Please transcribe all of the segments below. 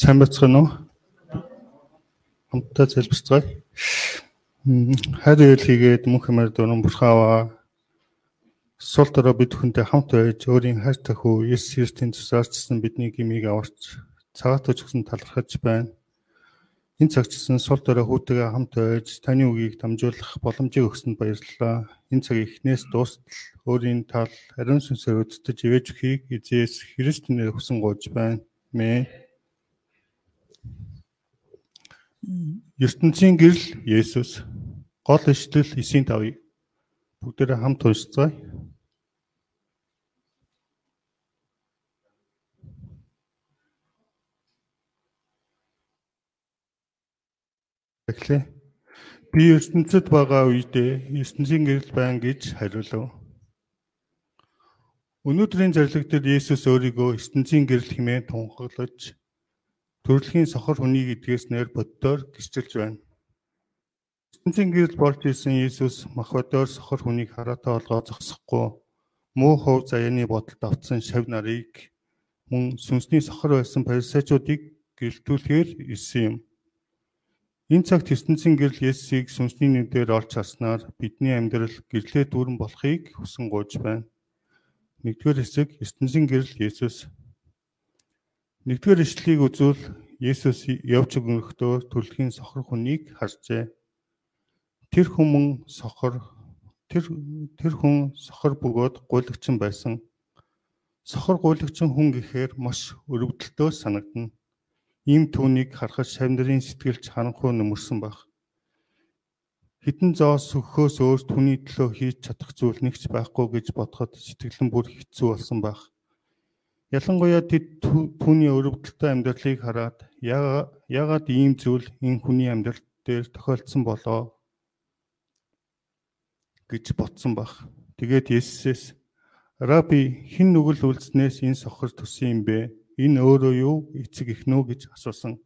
Сайн бацгаана уу? Хамтдаа залбирцгаая. Хайр ийл хийгээд мөнх хэмээр дөрөн бурхааваа сул дорой бид хүнтэй хамт байж өөрийн хайр тахуу Есүс Христийн тусаарчсан бидний гмийг аварч цагаат өчгсөн талархаж байна. Энэ цагчсан сул дорой хүүтэйгээ хамт байж таны үгийг дамжуулах боломжийг өгсөнд баярлалаа. Энэ цаг ихнээс дуустал өөрийн тал ариун сүнсээр өдөртөж ивэж өгөхийг эзээс Христийн нэрээр хүсэн гоож байна. Мэ. Ертөнцийн гэрэл Есүс гол ишлэл 9-5-ыг бүгдээрээ хамт уншицгаая. Эхлэе. Би ертөнцид байгаа үедээ ертөнцийн гэрэл байна гэж хариулв. Өнөөдрийн зарлиг дээр Есүс өөрийгөө ертөнцийн гэрэл хэмээн тунхаглаж төрөлхийн сохор хүнийг эдгээснээр боддоор гисчилж байна. ертөнцийн гэрэл болж исэн Есүс махбодоор сохор хүнийг хараатай олгоо зогсохгүй муу хов заяаны бодолд автсан шав нарыг мөн сүнсний сохор байсан фарисеучуудыг гэрэлтүүлэхээр ирсэн юм. Энэ цагт ертөнцийн гэрэл Есүсийг сүнсний нүдээр олж харснаар бидний амьдрал гэрлээ дүүрэн болохыг хүсэн гуйж байна. Нэгдүгээр хэсэг ертөнцийн гэрэл Есүс Нэгдүгээр ишлэлийг үзвэл Есүс явж өгөхдөө төлөхийн сохор хүнийг харжээ. Тэр хүмүн сохор тэр тэр хүн сохор бөгөөд гуйлагчин байсан. Сохор гуйлагчин хүн гэхээр маш өрөвдөлтөө санагдана. Ийм түүнийг харахад шавнарын сэтгэлч харанхуй нөмөрсөн баг. Хитэн зоос сөхөхөөс өөр түүний төлөө хийж чадах зүйл нэгч байхгүй гэж бодоход сэтгэлэн бүр хэцүү болсон баг. Ялангуяа тэд түүний өрөвдөлтөй амьдралыг хараад яагаад ийм зүйл энэ хүний амьдрал дээр тохиолдсон болоо гэж ботсон баг. Тэгээд Есүсээс Раби хэн нүгэл үлдснээс энэ сохор төсөн юм бэ? Энэ өөрөө юу эцэг эхнүү гэж асуусан.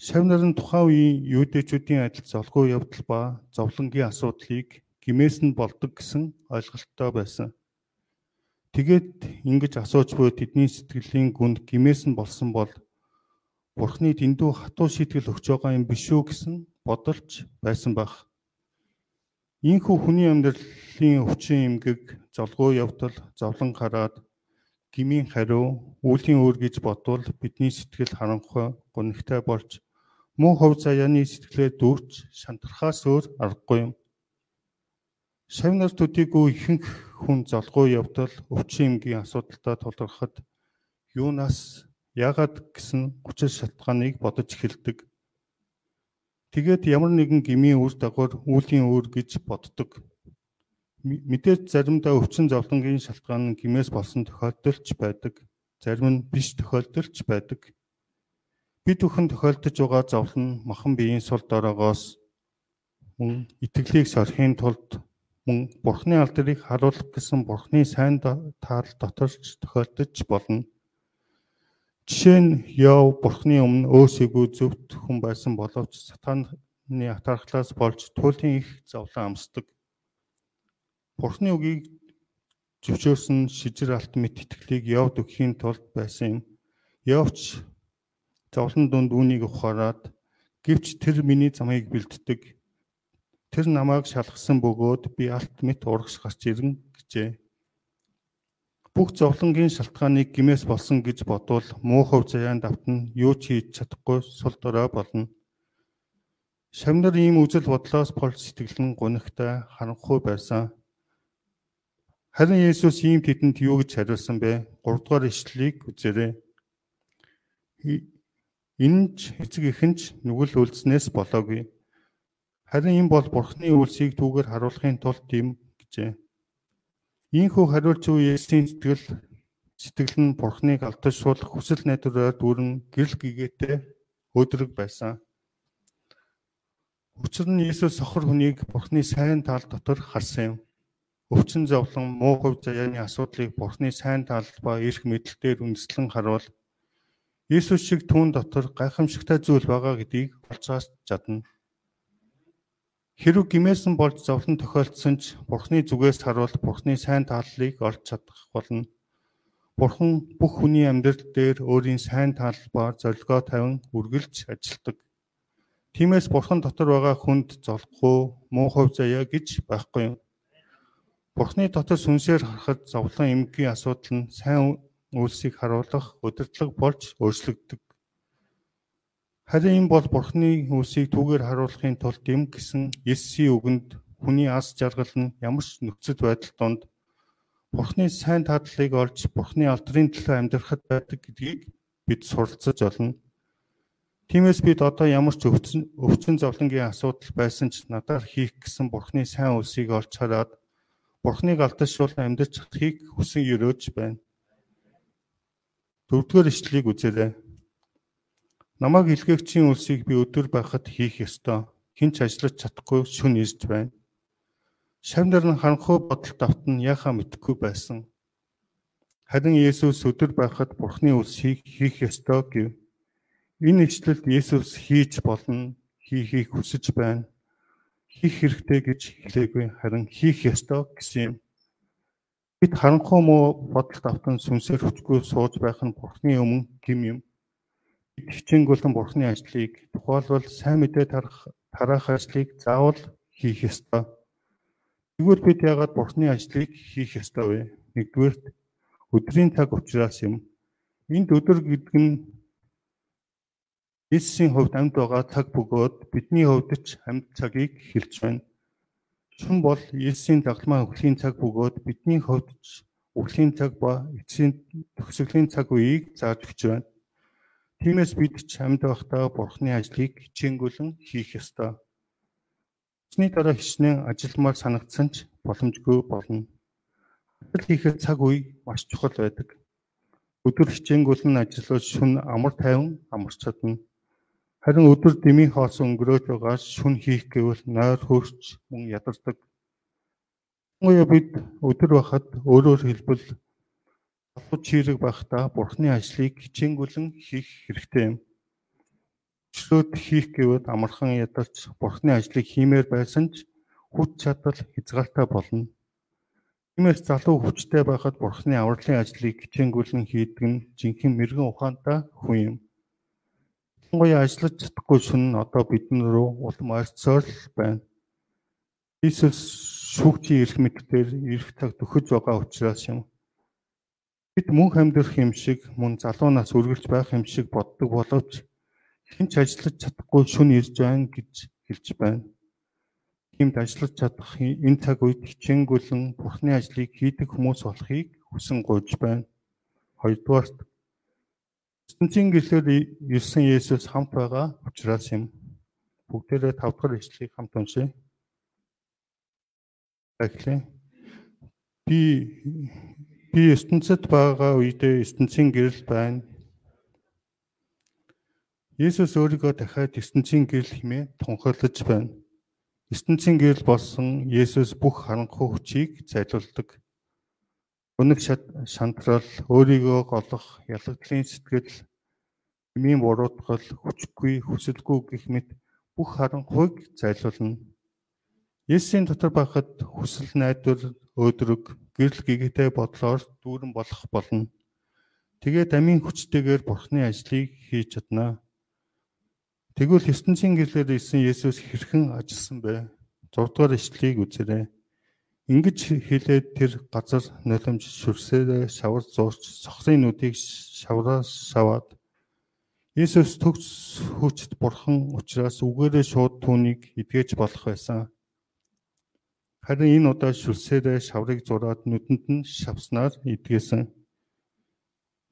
Шавнар нь тухайн үеийн юудэчүүдийн адил золгүй явдал ба зовлонгийн асуудлыг гимээс нь болдог гэсэн ойлголттой байсан. Тэгээд ингэж асууж буй тэдний сэтгэлийн гүнд гимээс нь болсон бол Бурхны дэндүү хатуу шийтгэл өгч байгаа юм биш үү гэсэн бодолч байсан байх. Ийхүү хүний амьдралын өвчин эмгэг золгоо явдал зовлон хараад гмийн хариу үлийн өөр гэж бодвол бидний сэтгэл харанхуй гонхтой болж муу хов заяаны сэтгэлээ дүүрч шантрахаас өөр аргагүй юм. Шавнар төдийгүй ихэнх хүн золгоо явдал өвчин эмгийн асуудалтай тулгархад юунаас яагаад гэсэн хүчил шалтгааныг бодож эхэлдэг. Тэгээд ямар нэгэн гмийн үр дагавар үүлийн өөр гэж боддог. Мэдээж заримдаа өвчин зовлонгийн шалтгаан нь гмээс болсон тохиолдолч байдаг. Зарим нь биш тохиолдолч байдаг. Бид бүхэн тохиолдож байгаа зовлон махан биеийн сул дороогоос мөн итгэлийг сорхийн тулд мөн Бурхны алдрыг харуулах гэсэн Бурхны сайн таал доторч тохиолдож болно. Жишээ нь Йов Бурхны өмнө өөсөөгөө зөвхт хүн байсан боловч сатаны атархлаас болж туйлын их зовлон амсдаг. Бурхны үгийг зөвшөөрсөн шижир алт мэт итгэлийг Йовд өгөхийн тулд байсан юм. Йовч зовлон дунд үүнийг ухаарад гэвч тэр миний замыг бэлддэг Тэр намайг шалгасан бөгөөд би алт мэт урагш гарч ирэн гэжээ. Бүх зовлонгийн шалтгааныг гимээс болсон гэж бодвол муухай заяанд автна юу ч хийж чадахгүй сул дорой болно. Шамнар ийм үзэл бодлоос болж сэтгэл нь гунигтай харанхуй байсан. Харин Есүс ийм тэдэнд юу гэж хариулсан бэ? 3 дугаар ишлэлийг үзээрэй. Энэ ч эцэг эхэнч нүгэл үлдснээс болоогүй. Харин энэ бол Бурхны үлсийг түүгээр харуулахын тулд юм гэжээ. Ийхүү хариулж буй Есүсийн сэтгэл сэтгэл нь Бурхныг алдаж суулгах хүсэл найдвараар дүүрэн гэрэл гэгээтэй өдрөг байсан. Учир нь Есүс сохор хүнийг Бурхны сайн тал дотор харсан юм. Өвчин зовлон, муу хувь заяаны асуудлыг Бурхны сайн тал ба эрх мэдэлээр үндэслэн харуул Есүс шиг түүн дотор гайхамшигтай зүйл байгаа гэдгийг олж чадна. Хэрв гимээсэн болж зовлон тохиолдсон ч Бурхны зүгээс харуул Бурхны сайн тааллыг олж чадах болно. Бурхан бүх хүний амьдрал дээр өөрийн сайн талбаар зорилгоо тавин үргэлж ажилладаг. Тиймээс Бурхан дотор байгаа хүнд золохгүй муу хувь заяа гэж байхгүй юм. Бурхны дотор сүнсээр харахад зовлон эмгийн асуудал нь сайн үйлсийг харуулах удирдлага болж өөрчлөгддөг. Харин энэ бол Бурхны үйлсийг түүгээр харуулахын тулд юм гэсэн Есүсийн үгэнд хүний ас жаргал нь ямар ч нөхцөл байдал донд Бурхны сайн тадлыг олж Бурхны алдрын төлөө амьдрахад байдаг гэдгийг бид суралцаж олно. Тиймээс бид одоо ямар ч өвчин өвчин зовлонгийн асуудал байсан ч надаар хийх гэсэн Бурхны сайн үлсийг олж хараад Бурхныг алдашуул амьдарч чадахыг хүсэн өрөөж байна. Дөрөвдүгээр ишлэлийг үзээрэй. Намаг илгээгчийн үлсийг би өдөр байхад хийх ёстой. Хинч ажиллаж чадахгүй шүн ирж байна. Шавнар нь харанхуй бодолд автан яхаа мэдхгүй байсан. Харин Есүс өдөр байхад Бурхны үлсийг хийх ёстой гэв. Энэ ишлэлд Есүс хийж болно, хийхийг хүсэж байна. Хийх хэрэгтэй гэж хэлээгүй, харин хийх ёстой гэсэн юм. Бид харанхуй муу бодолд автан сүнсээр хүчгүй сууж байх нь Бурхны өмнө гим юм. Бид хичээнгүлэн Бурхны ажлыг тухайлбал сайн мэдээ тарах тараах ажлыг заавал хийх ёстой. Тэгвэл бид яагаад Бурхны ажлыг хийх ёстой вэ? Нэгдүгээрт өдрийн цаг учраас юм. Энд өдөр гэдэг нь Есүсийн хувьд амьд байгаа цаг бөгөөд бидний хувьд ч амьд цагийг хэлж байна. Шүн бол Есүсийн дагламаа өхлийн цаг бөгөөд бидний хувьд ч өхлийн цаг ба эцсийн төгсгөлийн цаг үеийг зааж өгч байна. Тиймээс бид ч амьд байхдаа Бурхны ажлыг хичээнгүлэн хийх ёстой. Усны дараа хичнээн ажилмаар санагдсан ч боломжгүй болно. Ажил хийхэд цаг үе маш чухал байдаг. Өдөр хичээнгүйлэн ажиллаж шүн амар тайван амарч чадна. Харин өдөр дэмий хоос өнгөрөөж байгаа шүн хийх гэвэл нойр хөрч мөн ядардаг. Ngoё бид өдөр бахад өөрөөр хэлбэл албад чирэг байхдаа бурхны ажлыг хичээнгүйлэн хийх хэрэгтэй юм өчрөөд хийх гэвэл амархан ядарч бурхны ажлыг хиймээр байсан ч хүч чадал хязгаартай болно. Тиймээс залуу хүчтэй байхад бурхны авралын ажлыг хичээнгүйлэн хийдэг нь жинхэнэ мэрэгэн ухаантай хүн юм. Ялангуяа ажиллаж чадахгүй шүн одоо бидэн рүү улам ойрцоор л байна. Иесус шүүгчийн эрх мэдээр эрх цаг төхөж байгаа учраас юм. Бид мөнх амьдрах юм шиг мөн залуу нас үргэлж байх юм шиг боддог боловч хэн ч ажиллаж чадахгүй шүн ирж байна гэж хэлж байна. Тиймд ажиллаж чадах энэ цаг үед хичээнгүлэн Бурхны ажлыг хийдэг хүмүүс болохыг хүсэн гуйж байна. Хоёрдугаарт ертөнцийн гэрлээр ирсэн Есүс хамт байгаа учраас юм. Бүгдээрээ тав дахь ишлэгийг хамт уншъя. Эхлэе. Би би ертөнцид байгаа үедээ ертөнцийн гэрэл байна Есүс өөрийгөө дахиад ертөнцийн гэрэл хэмээн тунхаглаж байна. ертөнцийн гэрэл болсон Есүс бүх харанхуй хүчийг зайлуулдаг. Өнөг шантрал, өөрийгөө голох, ялагдлын сэтгэл, эмийн буруутгал, хүчгүй, хүсэлгүй гэх мэт бүх харанхуйг зайлуулна. Есүсийн дотор байхад хүсэл найдвар, өөдрөг, гэрэл гэгтэй бодлоор дүүрэн болох болно. Тэгээд амийн хүчтэйгээр Бурхны ажлыг хийж чаднаа. Тэгвэл ертөнцийн гэрлээр исэн Есүс хэрхэн ажилласан бэ? 6 дугаар ишлэлийг үзээрэй. Ингэж хэлээд тэр газар нулимж шүрсээрээ шавар зурч сохрын нүдийг шавраас шаваад Есүс төгс хүчит бурхан учраас үгээрээ шууд түүнийг эдгэж болох байсан. Харин энэ удаа шүлсээрээ шаврыг зураад нүдэнд нь шавснаар эдгээсэн.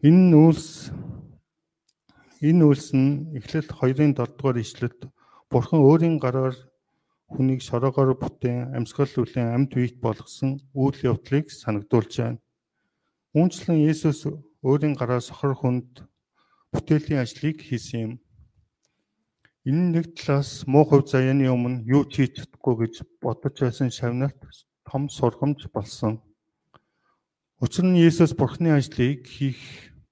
Энэ үйлс Энэ үйлс нь Эхлэл 2-ын 7 дугаар ишлэлд Бурхан өөрийн гараар хүнийг шороогоор бүтээн амьсгал үлийн амьд биет болгосон үйл явдлыг санагдуулж байна. Үүнчлэн Есүс өөрийн гараар сохор хүнд бүтээлийн ажлыг хийсэн юм. Энэ нэг талаас муу хувь заяаны өмнө юу хийж чадахгүй гэж бодож байсан шавнарт том сургамж болсон. Учир нь Есүс Бурхны ажлыг хийх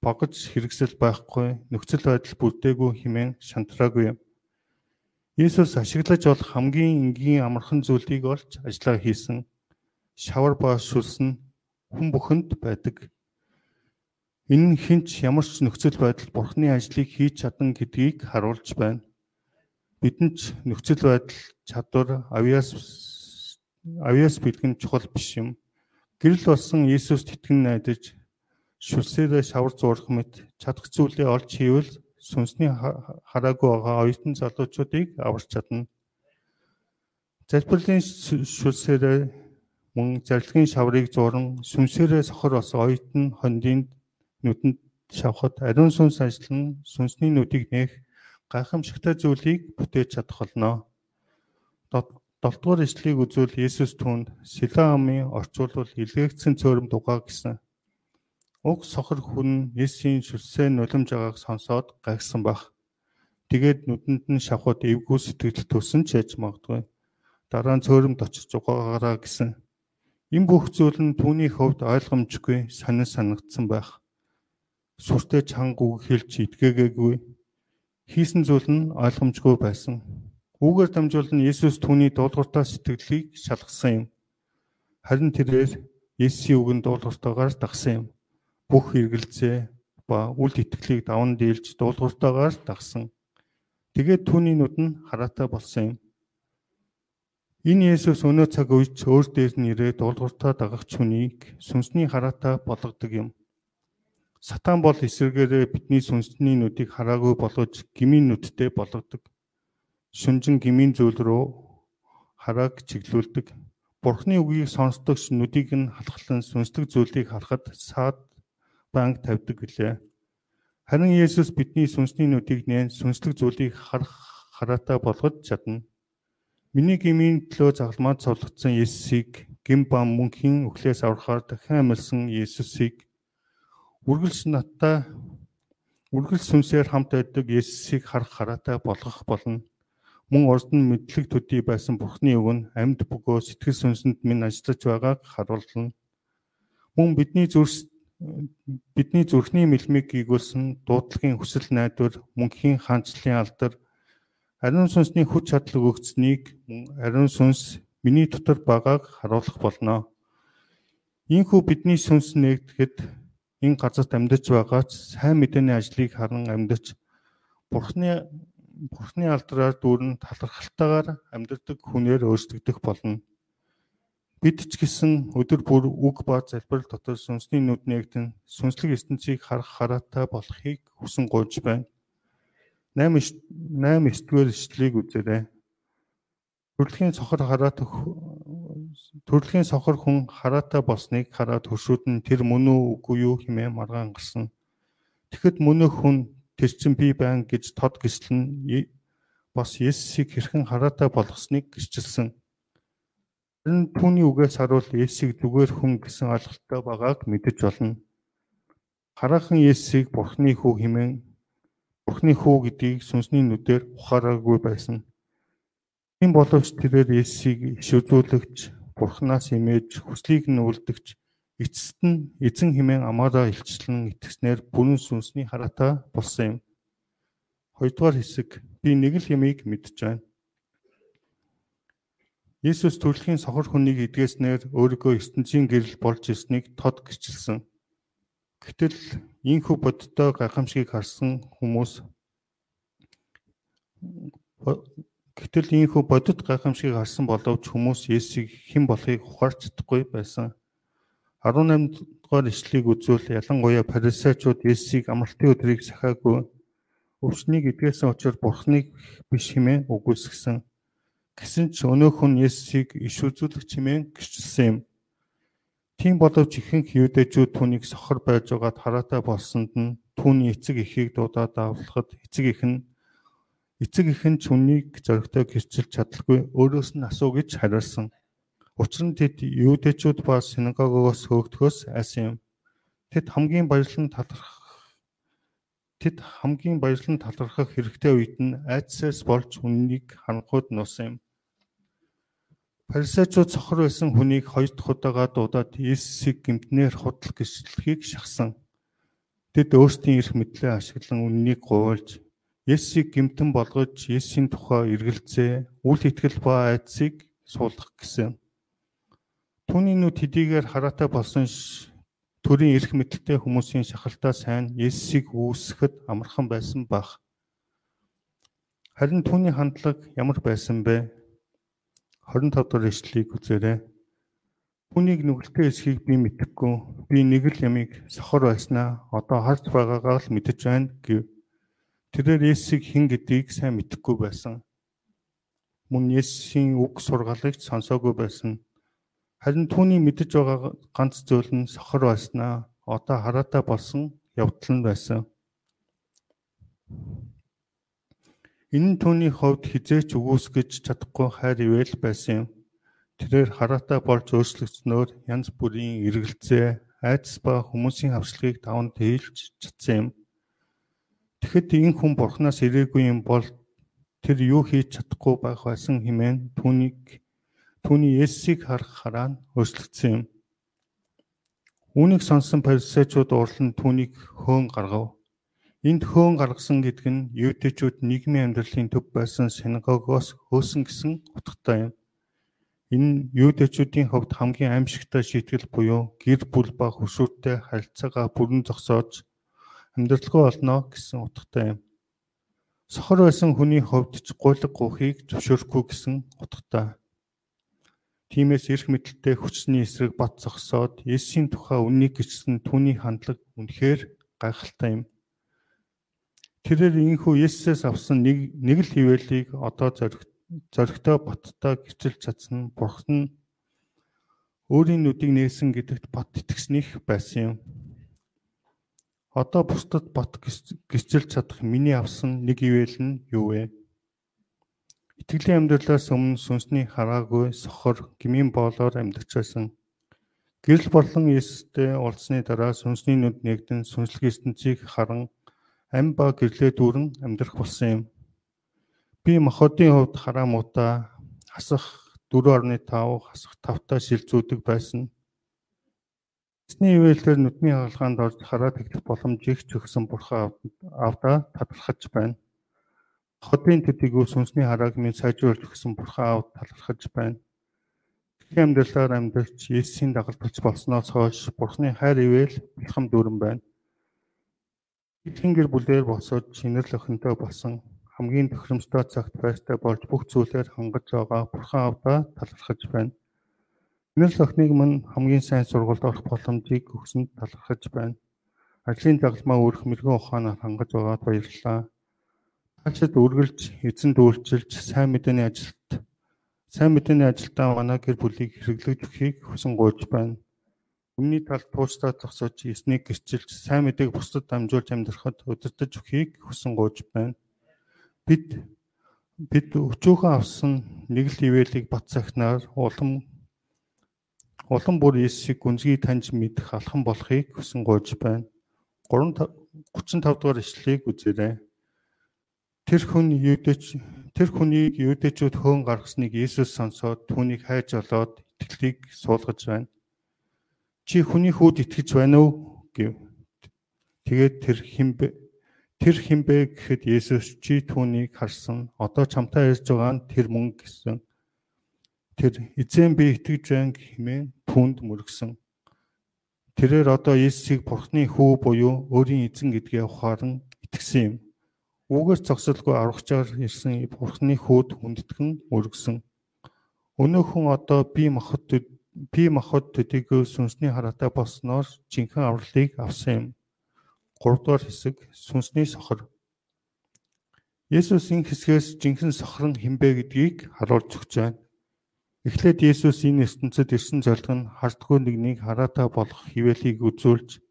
богож хэрэгсэл байхгүй нөхцөл байдал бүрдээгүй хэмээн шантраагүй. Иесус ашиглаж болох хамгийн энгийн амархан зүйлийг олж ажиллаа хийсэн. Шавар ба шүлс нь хүн бүхэнд байдаг. Энэ хинч ямар ч нөхцөл байдал Бурхны ажлыг хийж чадан гэдгийг харуулж байна. Бидэнд нөхцөл байдал чадвар авьяас авьяас бэлгэн чухал биш юм. Гэрэл болсон Иесуст итгэн найдаж шүлсээрээ шавар зурх мэт чадах зүйлээ олж хийвэл сүнсний хараагүй байгаа оюутан залуучуудыг аварч чадна. Залбирлын шүлсээрээ мөн зарилгын шаврыг зуран сүнсээрээ сохор болсон оюутан хондын нүдэнд шавхад ариун сүнс ажиллан сүнсний нүдийг нээх гайхамшигтай зүйлийг бүтээж чадах болно. Долдугаар ишлэгийг үзвэл Есүс түүнд Силан амын орчуулбал илгээгдсэн цөөрөм дугаа гэсэн. Уг сохор хүн Есүсийн шүлсээ нулимж байгааг сонсоод гайхсан бах. Тэгээд нүдэнд нь шавхад эвгүй сэтгэл төсөн ч яж магадгүй. Дараа нь цөөрөмд очиж зугаагаараа гэсэн. Энэ бүх зүйл нь түүний хувьд ойлгомжгүй сонир санагдсан байх сүртэй чангуу хэлж идгээгээгүй хийсэн зүйл нь ойлгомжгүй байсан. Үүгээр дамжуулан Есүс түүний дуулууртаа сэтгэлийг шалгасан юм. Харин тэрээр Есүсийн үгэнд дуулууртаагаар дагсан юм. Бүх эргэлзээ ба үл итгэлийг даван дийлж дуулууртаагаар дагсан. Тэгээд түүний нүд нь хараатай болсон юм. Энэ Есүс өнөө цаг үед өөр дээр нь ирээд дуулууртаа дагагч хүнийг сүнсний хараатай болгодог юм. Сатан бол эсвэргээрээ бидний сүнсний нүдийг хараагүй болгож гмийн нүдтэй болгодог. Шүнжин гмийн зүйл рүү харааг чиглүүлдэг. Бурхны үгийг сонсдог нүдийг нь халахлан сүнслэг зүйлийг харахад саад банк тавьдаг гэлээ. Харин Есүс бидний сүнсний нүдийг нээн сүнслэг зүйлийг харах хараатай болгож чадна. Миний гмийн төлөө загламад цовлогдсон Есүсийг гим ба мөнхийн өхлөөс аврахаар дахин амьсан Есүсийг үргэлж надтай үргэлж сүнсээр хамт байдаг Есүсийг харах хараатай болгох болно. Мөн урд нь мэдлэг төдий байсан Бурхны үг нь амьд бөгөө сэтгэл сүнсэнд минь ажиллаж байгааг харуулна. Мөн бидний зүрс бидний зүрхний мэлмиг гүйгүүлсэн дуудлагын хүсэл найдвар мөнхийн хаанчлалын алдар ариун сүнсний хүч чадлыг өгцнийг мөн ариун сүнс миний дотор байгааг харуулах болно. Ийхүү бидний сүнс нэгдэхэд энэ газарт амьдарч байгаач сайн мэдээний ажлыг харан амьдарч Бурхны Бурхны алдраар дүүрэн талархалтайгаар амьдардаг хүнээр өөрчлөгдөх болно. Бид ч гэсэн өдөр бүр үг ба залбирал дотор сүнсний нүд нэгдэн сүнслэг ертөнцийг харах хараатай болохыг хүсэн гуйж байна. 8 8 9 дугаар ишлэгийг үзээрэй. Төрөлхийн цохор хараад төрөлхийн сохор хүн хараатай болсныг хараад хөршүүд нь тэр мөн үү үгүй юу хэмээн маргаан гарсан. Тэгэхэд мөнөө хүн тэр чин би байн гэж тод гислэн бас Есүсийг хэрхэн хараатай болгосныг гэрчилсэн. Харин түүний үгээс харуул Есүсийг зүгээр хүн гэсэн ойлголттой байгааг мэдэж болно. Хараахан Есүсийг Бурхны хүү хэмээн Бурхны хүү гэдгийг сүнсний нүдээр ухаараагүй байсан. Тийм боловч тэрээр Есүсийг иш үзүүлэгч Бурханаас имэж хүслийг нь үлдэгч эцэст нь эзэн химэн амаараа илчлэн итгэснээр бүрэн сүнсний хараатай болсон юм. Хоёрдугаар хэсэг би нэг л ямыг мэдж байна. Есүс төрөлхийн сохор хүнийг эдгээснээр өөрийгөө ертөнцийн гэрэл болж ирснийг тод гэрчилсэн. Гэтэл ийхүү бодтой гайхамшигыг харсан хүмүүс Гэтэл ийхүү бодит гайхамшигыг харсан боловч хүмүүс Есүсийг хэн болохыг ухаарч чадахгүй байсан. 18 дугаар ишлэгийг үзвэл ялангуяа фарисеучуд Есүсийг амралтын өдрийг сахаагүй өвчнийг эдгээсэн учраас Бурхныг биш хэмээн үгүйсгсэн. Гэсэн ч өнөөх нь Есүсийг иш үзүүлэх чимээн гэрчилсэн юм. Тийм боловч ихэнх юудэжүүд түүнийг сохор байж байгаад хараатай болсонд нь түүний эцэг эхийг дуудаад давлахад эцэг эх нь Эцэг эх нь чүнийг зоригтой гэрчилж чадалгүй өөрөөс нь асуу гэж хариулсан. Учир нь тэд юудэчүүд ба синагогоос хөөгдөхөөс айсан юм. Тэд хамгийн баярлан талархах тэд хамгийн баярлан талархах хэрэгтэй үед нь айдсаас болж үннийг хангахуд нуусан юм. Фарисеучуд сохор байсан хүнийг хоёр дахь удаага дуудаад Иесийг гимтнээр худлах гэрчлэхийг шахсан. Тэд өөрсдийн эрх мэдлээ ашиглан үннийг гуйлж Есүсийг гимтэн болгож Есүсийн тухай эргэлзээ, үл итгэл ба айдсыг суулгах гэсэн. Түүний нүд хэдийгээр хараатай болсон төрийн эрх мэдэлтэй хүмүүсийн шахалтаа сайн Есүсийг үүсгэхэд амархан байсан баг. Харин түүний хандлага ямар байсан бэ? 25 дахь эшлэлийг үзээрэй. Түүнийг нүгэлтэй эсхийг би мэдэхгүй. Би нэг л ямиг сохор байснаа одоо харж байгаагаа л мэдэж байна гэв. Тэрээр Есүсийг хэн гэдгийг сайн мэдэхгүй байсан. Мөн Есүсийн үг сургаалыг сонсоогүй байсан. Харин түүний мэдэж байгаа ганц зүйл нь сохор байснаа одоо хараатай болсон явдал нь байсан. Энэ нь түүний хувьд хизээч үгүйсгэж чадахгүй хайр ивэл байсан юм. Тэрээр хараатай болж өөрчлөгдснөөр янз бүрийн эргэлзээ, айдас ба хүмүүсийн хавслагыг даван тээлж чадсан юм. Тэгэхэд энэ хүн бурхнаас ирээгүй юм бол тэр юу хийж чадахгүй байх байсан хэмээн түүнийг Түүний Есүсийг харах хараа нь өөрчлөгдсөн юм. Үүнийг сонсон фарисеучуд уурлан түүнийг хөөн гаргав. Энд хөөн гаргасан гэдэг нь юутэйчүүд нийгмийн амьдралын төв байсан синагогоос хөөсөн гэсэн утгатай юм. Энэ юутэйчүүдийн хувьд хамгийн аимшигтай шийтгэл буюу гэр бүл ба хөшүүртэй харилцаагаа бүрэн зогсоож амьдралгүй болно гэсэн утгатай юм. Сохор байсан хүний хувьд ч гулэг гуухийг зөвшөөрөхгүй гэсэн утгатай. Тиймээс эрх мэдлэлтэй хүчний эсрэг бат зогсоод Есүсийн тухай үннийг гиссэн түүний хандлага үнэхээр гайхалтай юм. Тэрээр энхүү Есүсээс авсан нэг нэг л хിവэлийг одоо зориг зоригтой боттой гэрчилж чадсан Бурхан өөрийн нүдийг нээсэн гэдэгт бат итгэснийх байсан юм Одоо бусдад бат гिचэлж чадах миний авсан нэг ивэл нь юу вэ? Итгэлийн амьдралаас өмнө сүнсний хараагүй сохор гмийн боолоор амьдарч байсан. Гэрэл болон Есүстэй уулзсны дараа сүнсний нүд нэгдэн сүнслэг ертөнцийг харан ам ба гэрлээ дүүрэн амьдрах болсон юм. Би махотын хувьд хараа муута хасах 4.5 хасах 5 та шилзүүдэг байсан. Эсний ивэлээр нүдний хаалгаанд орж хараа тэгдэх боломжийг ч өгсөн бурхан авда талархаж байна. Хотын төдийгүй сүнсний харааг минь сайжруулж өгсөн бурхан аав талархаж байна. Дэлхийн амьдралаар амьдарч Есүсийн дагалдагч болсноос хойш бурхны хайр ивэл бэлхэм дүүрэн байна. Эдгээр гэр бүлээр босоод шинэрл охинтой болсон хамгийн тохиромжтой цагт байртай болж бүх зүйлээр хангаж байгаа бурхан аавда талархаж байна. Шинэрл охиныг мань хамгийн сайн сургуульд орох боломжийг өгсөнд талархаж байна. Ажлын дагалмаа өрх мэрэгэн ухаанаар хангаж байгаад баярлалаа. Хаашид үргэлж эзэн дүүлчилж сайн мэдээний ажилд сайн мэдээний ажилдаа манай гэр бүлийг хэрэглэж өгөхийг хүсэн гуйж байна. Өмнөний талд тууштай зогсож эснийг гэрчилж сайн мэдээг бусдад дамжуулж амьдрахад удирдах өгөхийг хүсэн гуйж байна. Бид бид өчөөхөн авсан нэг л ивэлийг бат цагнаар улам улам бүр Есүсийг гүнзгий таньж мэдэх алхам болохыг хүсэн гуйж байна. 3 35 дугаар ишлэлийг үзээрэй. Тэр хүн юудэч тэр хүнийг юудэчүүд хөөн гаргасныг Иесус сонсоод түүнийг хайж олоод итгэлийг суулгаж байна. Чи хүний хүүд итгэж байна уу гэв. Тэгээд тэр химбэ тэр химбэ гэхэд Иесус чи түүнийг харсан. Одоо чамтай ярьж байгаа нь тэр мөн гэсэн. Тэр эзэн би итгэж байна хэмээн түүнд мөргсөн. Тэрээр одоо Иесусыг Бурхны хүү буюу өөрийн эзэн гэдгээ ухаан итгэсэн юм. Үгээр цогцолгүй аврагчаар ирсэн Бурхны хүүд хүндэтгэн өргөсөн. Өнөөхөн одоо би махад би махад төдийгүй сүнсний хараатай болсноор жинхэнэ авралыг авсан юм. 3 дугаар хэсэг сүнсний сохор. Есүс энэ хэсгээс жинхэнэ сохор нь хинбэ гэдгийг харуулж өгч байна. Эхлээд Есүс энэ ертөнцид ирсэн зорилго нь хардггүй нэгнийг хараатай болох хിവэлийг үзүүлж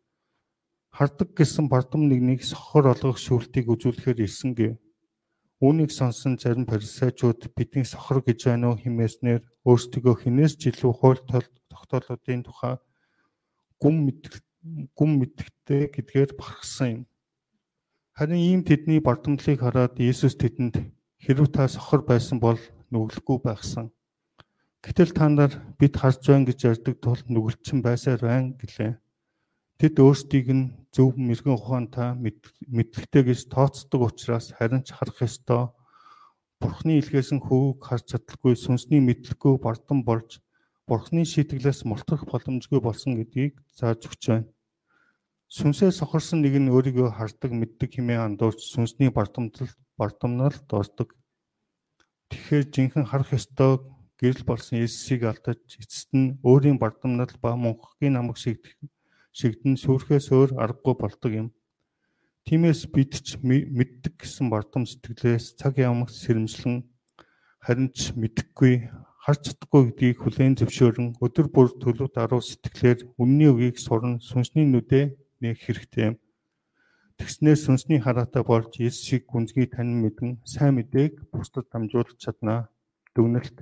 хардаг гэсэн бардам нэгнийг сохор олгох шүүлтийг үзүүлэхээр ирсэн гэв. Үүнийг сонсон зарим фарисеучуд бидний сохор гэж байна уу хэмээснээр өөрсдөө хинээс ч илүү хууль тогтоолуудын тухай гүн мэдэх гүн мэдхтэй гэдгээр бахархсан юм. Харин ийм тэдний бардамлыг хараад Иесус тэдэнд хэрв та сохор байсан бол нүгэлгүй байхсан. Гэтэл та нар бид харж байна гэж ярьдаг тул нүгэлчин байсаар байна гэлээ. Тэд өөрсдийг нь зөв мэрэгэн ухаантай мэдлэгтэй гэж тооцдог учраас харин ч харах ёстой. Бурхны илгээс нь хөвөг харж чадалгүй сүнсний мэдлэггүй бардам болж Бурхны шийтгэлээс мултрах боломжгүй болсон гэдгийг зааж өгч байна. Сүнсээ сохорсон нэг нь өөрийгөө хардаг, мэддэг хэмээн андуурч сүнсний бардамтал бардамналд ордог. Тэгэхээр жинхэнэ харах ёстой гэрэл болсон Есүсийг алдаж эцэст нь өөрийн бардамнал ба мөнхгийн намаг шигдэн сүрхээс өөр аргагүй болдог юм. Тиймээс бид ч мэддэг гэсэн бардам сэтгэлээс цаг ямагт сэрэмжлэн харин ч мэдэхгүй харж чадахгүй гэдгийг хүлээн зөвшөөрөн өдөр бүр төлөв даруй сэтгэлээр үнний үгийг сурна сүнсний нүдэ нэг хэрэгтэй. Тэгснээр сүнсний хараатай болж Есүсийг гүнзгий танин мэдэн сайн мэдээг бусдад дамжуулж чаднаа. Дүгнэлт.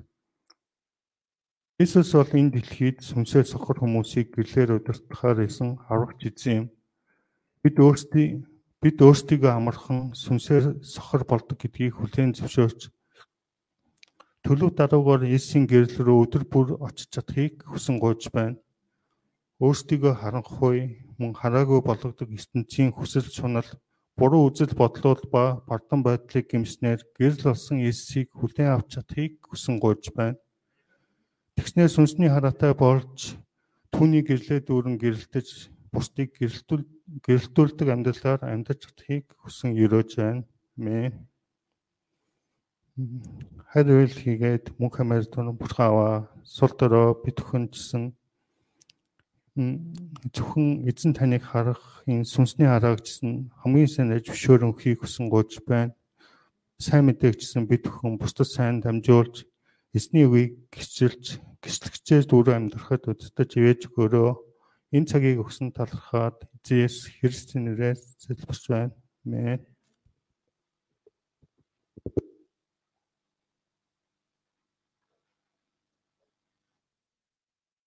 Иесус бол энэ дэлхийд сүнсээр сохор хүмүүсийг гэрлээр удирдахаар исэн аврагч эзэн юм. Бид өөрсдий бид өөрсдийгөө амархан сүнсээр сохор болдог гэдгийг хүлээн зөвшөөрч төлөв даруугаар Есүсийн гэрэл рүү өдөр бүр очиж чадахыг хүсэн гуйж байна өөрсдийгөө харанхуй мөн хараагүй болгодог ертөнцийн хүсэл шунал буруу үзэл бодлууд ба бардам байдлыг гимснээр гэрэл болсон Есүсийг хүлээн авч чадахыг хүсэн гуйж байна. Тэгснээр сүнсний хараатай болж түүний гэрлээ дүүрэн гэрэлтэж бусдыг гэрэлтүүл гэрэлтүүлдэг амьдралаар амьдарч чадахыг хүсэн өрөөж байна. Амен. Хайр хийгээд мөнх хамаар тун бурхан аваа сул дорой бид өхөнжсөн зөвхөн эзэн таныг харах энэ сүнсний хараагчсан хамгийн сайн аж зөвшөөрөн өгөхийг хүсэн гож байна. Сайн мэдээгчсэн бид бүхэн бусдад сайн дамжуулж эзний үгийг гисчилж гислэгчээр дүүрэн амьдрахад удирдах ивэж өгөөрөө энэ цагийг өгсөн талархаад эзэс Христийн нэрээр залбирч байна. Амен.